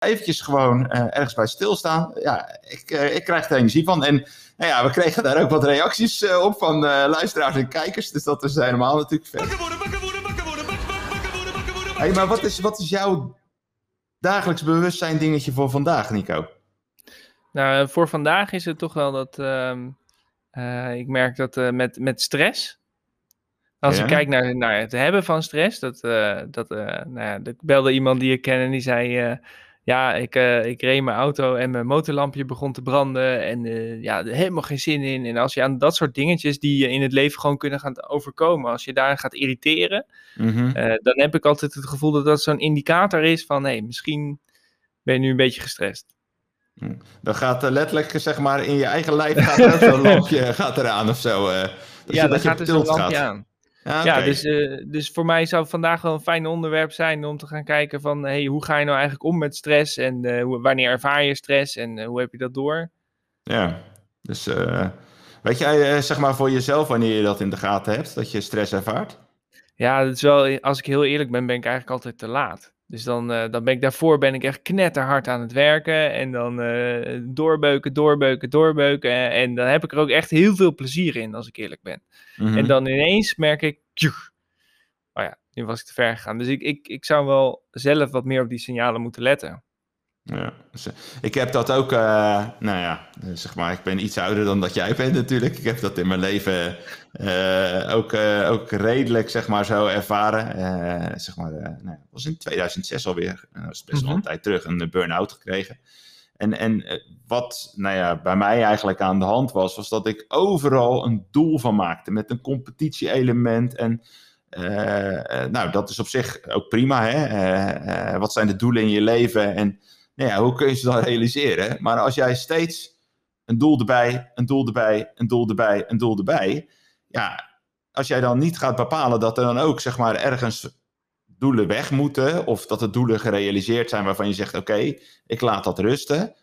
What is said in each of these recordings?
eventjes gewoon ergens bij stilstaan. Ja, ik, ik krijg er energie van. En nou ja, we kregen daar ook wat reacties op van luisteraars en kijkers. Dus dat is helemaal natuurlijk vet. Hey, maar wat is, wat is jouw dagelijks bewustzijn dingetje voor vandaag, Nico? Nou, voor vandaag is het toch wel dat ehm, ik merk dat met, met stress, als ik kijk naar, naar het hebben van stress, dat, uh, dat, uh, nou ja, ik belde iemand die ik ken en die zei, uh, ja, ik, ik reed mijn auto en mijn motorlampje begon te branden en ja, er helemaal geen zin in. En als je aan dat soort dingetjes die je in het leven gewoon kunnen gaan overkomen, als je daar gaat irriteren, mm dan heb ik altijd het gevoel dat dat zo'n indicator is van, hé, hey, misschien ben je nu een beetje gestrest. Hm. Dan gaat letterlijk, zeg maar, in je eigen lijf gaat er zo'n lampje gaat eraan of zo. ja, dan gaat er zo'n lampje aan. Ja, dus, uh, dus voor mij zou vandaag wel een fijn onderwerp zijn om te gaan kijken van hey, hoe ga je nou eigenlijk om met stress en uh, hoe, wanneer ervaar je stress en uh, hoe heb je dat door? Ja, dus weet jij zeg maar voor jezelf wanneer je dat in de gaten hebt, dat je stress ervaart? Ja, dat is wel, als ik heel eerlijk ben, ben ik eigenlijk altijd te laat. Dus dan, uh, dan ben ik daarvoor ben ik echt knetterhard aan het werken. En dan uh, doorbeuken, doorbeuken, doorbeuken. En, en, dan heb ik er ook echt heel veel plezier in, als ik eerlijk ben. En mhm. dan ineens merk ik, oh ja, nu was ik te ver gegaan. Dus ik, ik, ik zou wel zelf wat meer op die signalen moeten letten. Ja, dus, eh, ik heb dat ook, uh, nou ja, zeg maar, ik ben iets ouder dan dat jij bent natuurlijk. Ik heb dat in mijn leven uh, ook, ook redelijk, zeg maar, zo ervaren. zeg maar, nou, was in 2006 alweer, dat is best wel een mhm. tijd terug, een burn-out gekregen. En, en wat nou ja, bij mij eigenlijk aan de hand was, was dat ik overal een doel van maakte met een competitie-element. En nou, dat is op zich ook prima. Hè? wat zijn de doelen in je leven? En nou ja, hoe kun je ze dan realiseren? Maar als jij steeds een doel erbij, een doel erbij, een doel erbij, een doel erbij. Ja, als jij dan niet gaat bepalen dat er dan ook zeg maar ergens doelen weg moeten. Of dat de doelen gerealiseerd zijn waarvan je zegt: Oké, ik laat dat rusten.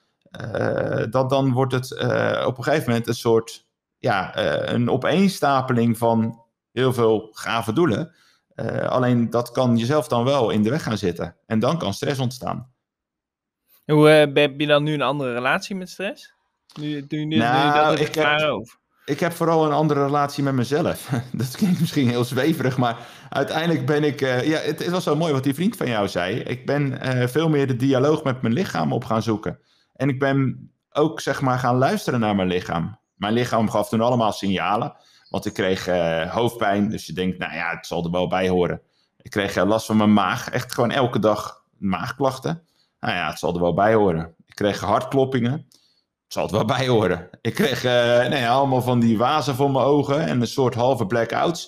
Uh, dat, dan wordt het uh, op een gegeven moment een soort ja, uh, een opeenstapeling van heel veel gave doelen. alleen dat kan jezelf dan wel in de weg gaan zitten. En dan kan stress ontstaan. Hoe uh, heb je dan nu een andere relatie met stress? Nu, nu, nu, nou, nu ik, heb, ik heb vooral een andere relatie met mezelf. dat klinkt misschien heel zweverig, maar uiteindelijk ben ik... Uh, ja, het, het, was zo mooi wat die vriend van jou zei. Ik ben uh, veel meer de dialoog met mijn lichaam op gaan zoeken. En ik ben ook, zeg maar, gaan luisteren naar mijn lichaam. Mijn lichaam gaf toen allemaal signalen. Want ik kreeg hoofdpijn, dus je denkt, nou ja, het zal er wel bij horen. Ik kreeg last van mijn maag, echt gewoon elke dag maagklachten. Nou ja, het zal er wel bij horen. Ik kreeg hartkloppingen. Het zal er wel bij horen. Ik kreeg uh, nee, allemaal van die wazen voor mijn ogen en een soort halve blackouts.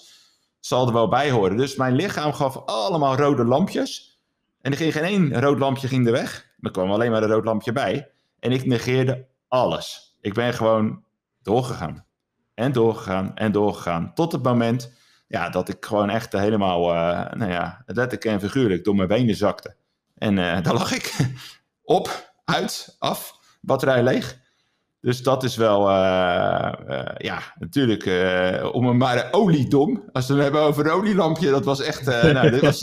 Het zal er wel bij horen. Dus mijn lichaam gaf allemaal rode lampjes. En er ging geen één rood lampje ging er weg. Er kwam alleen maar een rood lampje bij. En ik negeerde alles. Ik ben gewoon doorgegaan. En doorgegaan en doorgegaan. Tot het moment ja, dat ik gewoon echt helemaal, uh, nou ja, letterlijk en figuurlijk door mijn benen zakte. En uh, daar lag ik op, uit, af, batterij leeg. Dus dat is wel, uh, uh, ja, natuurlijk, om een maar oliedom. Als we het hebben over een olielampje, dat was echt, nou, dit was,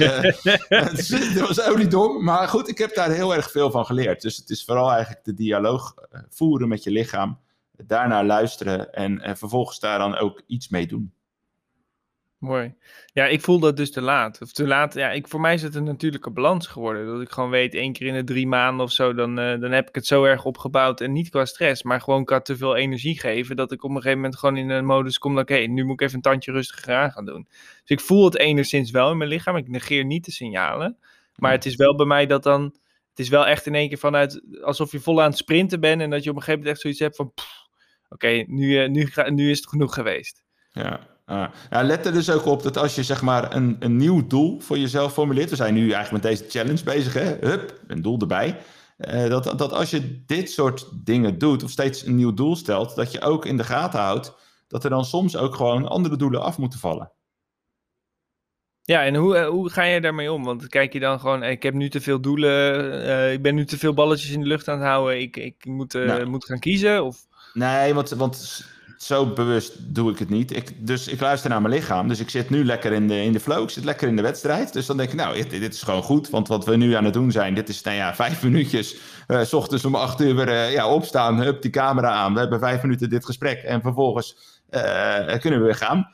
dit was oliedom. Maar goed, ik heb daar heel erg veel van geleerd. Dus het is vooral eigenlijk de dialoog voeren met je lichaam. Daarnaar luisteren en vervolgens daar dan ook iets mee doen. Mooi. Ja, ik voel dat dus te laat. Of te laat, ja, ik, voor mij is het een natuurlijke balans geworden. Dat ik gewoon weet, één keer in de drie maanden of zo, dan, uh, dan heb ik het zo erg opgebouwd. En niet qua stress, maar gewoon qua te veel energie geven. Dat ik op een gegeven moment gewoon in een modus kom dat, oké, nu moet ik even een tandje rustiger aan gaan doen. Dus ik voel het enigszins wel in mijn lichaam. Ik negeer niet de signalen. Maar het is wel bij mij dat dan, het is wel echt in één keer vanuit, alsof je vol aan het sprinten bent. En dat je op een gegeven moment echt zoiets hebt van, oké, nu, uh, nu, nu is het genoeg geweest. Ja, ja, let er dus ook op dat als je zeg maar een, een nieuw doel voor jezelf formuleert. We zijn nu eigenlijk met deze challenge bezig, hè? Hup, een doel erbij. Uh, dat, dat als je dit soort dingen doet, of steeds een nieuw doel stelt, dat je ook in de gaten houdt dat er dan soms ook gewoon andere doelen af moeten vallen. Ja, en hoe, eh, hoe ga je daarmee om? Want kijk je dan gewoon, ik heb nu te veel doelen, uh, ik ben nu te veel balletjes in de lucht aan het houden, ik, ik moet, uh, moet gaan kiezen? Of? Nee, want, want zo bewust doe ik het niet. Ik, dus ik luister naar mijn lichaam. Dus ik zit nu lekker in de, in de flow. Ik zit lekker in de wedstrijd. Dus dan denk ik, nou, dit, dit is gewoon goed. Want wat we nu aan het doen zijn, dit is, nou ja, vijf minuutjes. Uh, ochtends om acht uur weer uh, ja, opstaan. Hup, die camera aan. We hebben vijf minuten dit gesprek. En vervolgens uh, kunnen we weer gaan.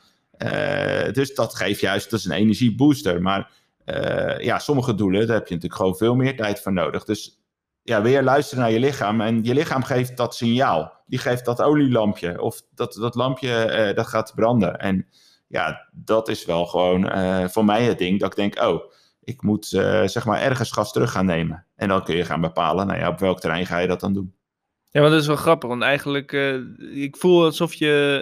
dus dat geeft juist, dat is een energiebooster. Maar ja, sommige doelen, daar heb je natuurlijk gewoon veel meer tijd voor nodig. Dus ja, weer luisteren naar je lichaam. En je lichaam geeft dat signaal. Die geeft dat olielampje. Of dat, dat lampje uh, dat gaat branden. En ja, dat is wel gewoon uh, voor mij het ding. Dat ik denk, oh, ik moet uh, zeg maar ergens gas terug gaan nemen. En dan kun je gaan bepalen, nou ja, op welk terrein ga je dat dan doen. Ja, maar dat is wel grappig. Want eigenlijk, ik voel alsof je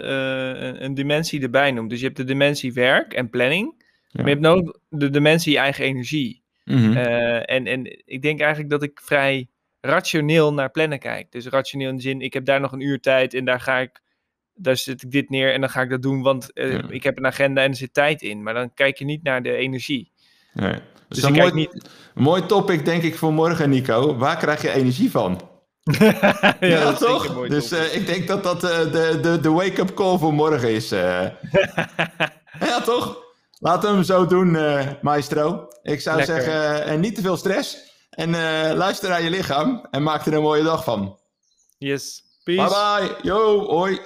een dimensie erbij noemt. Dus je hebt de dimensie werk en planning. Ja. Maar je hebt ook de dimensie eigen energie. Mm -hmm. en, en ik denk eigenlijk dat ik vrij rationeel naar plannen kijk. Dus rationeel in de zin, ik heb daar nog een uur tijd en daar ga ik, daar zet ik dit neer en dan ga ik dat doen, want uh, ja. ik heb een agenda en er zit tijd in. Maar dan kijk je niet naar de energie. Nee. Dus, dus een mooi, niet... mooi topic denk ik voor morgen, Nico. Waar krijg je energie van? ja, ja toch? Dus uh, ik denk dat dat uh, de, de, de wake-up call voor morgen is. ja, toch? Laten we hem zo doen, maestro. Ik zou Lekker. zeggen, en niet te veel stress. En uh, luister naar je lichaam en maak er een mooie dag van. Yes. Peace. Bye bye. Yo, hoi.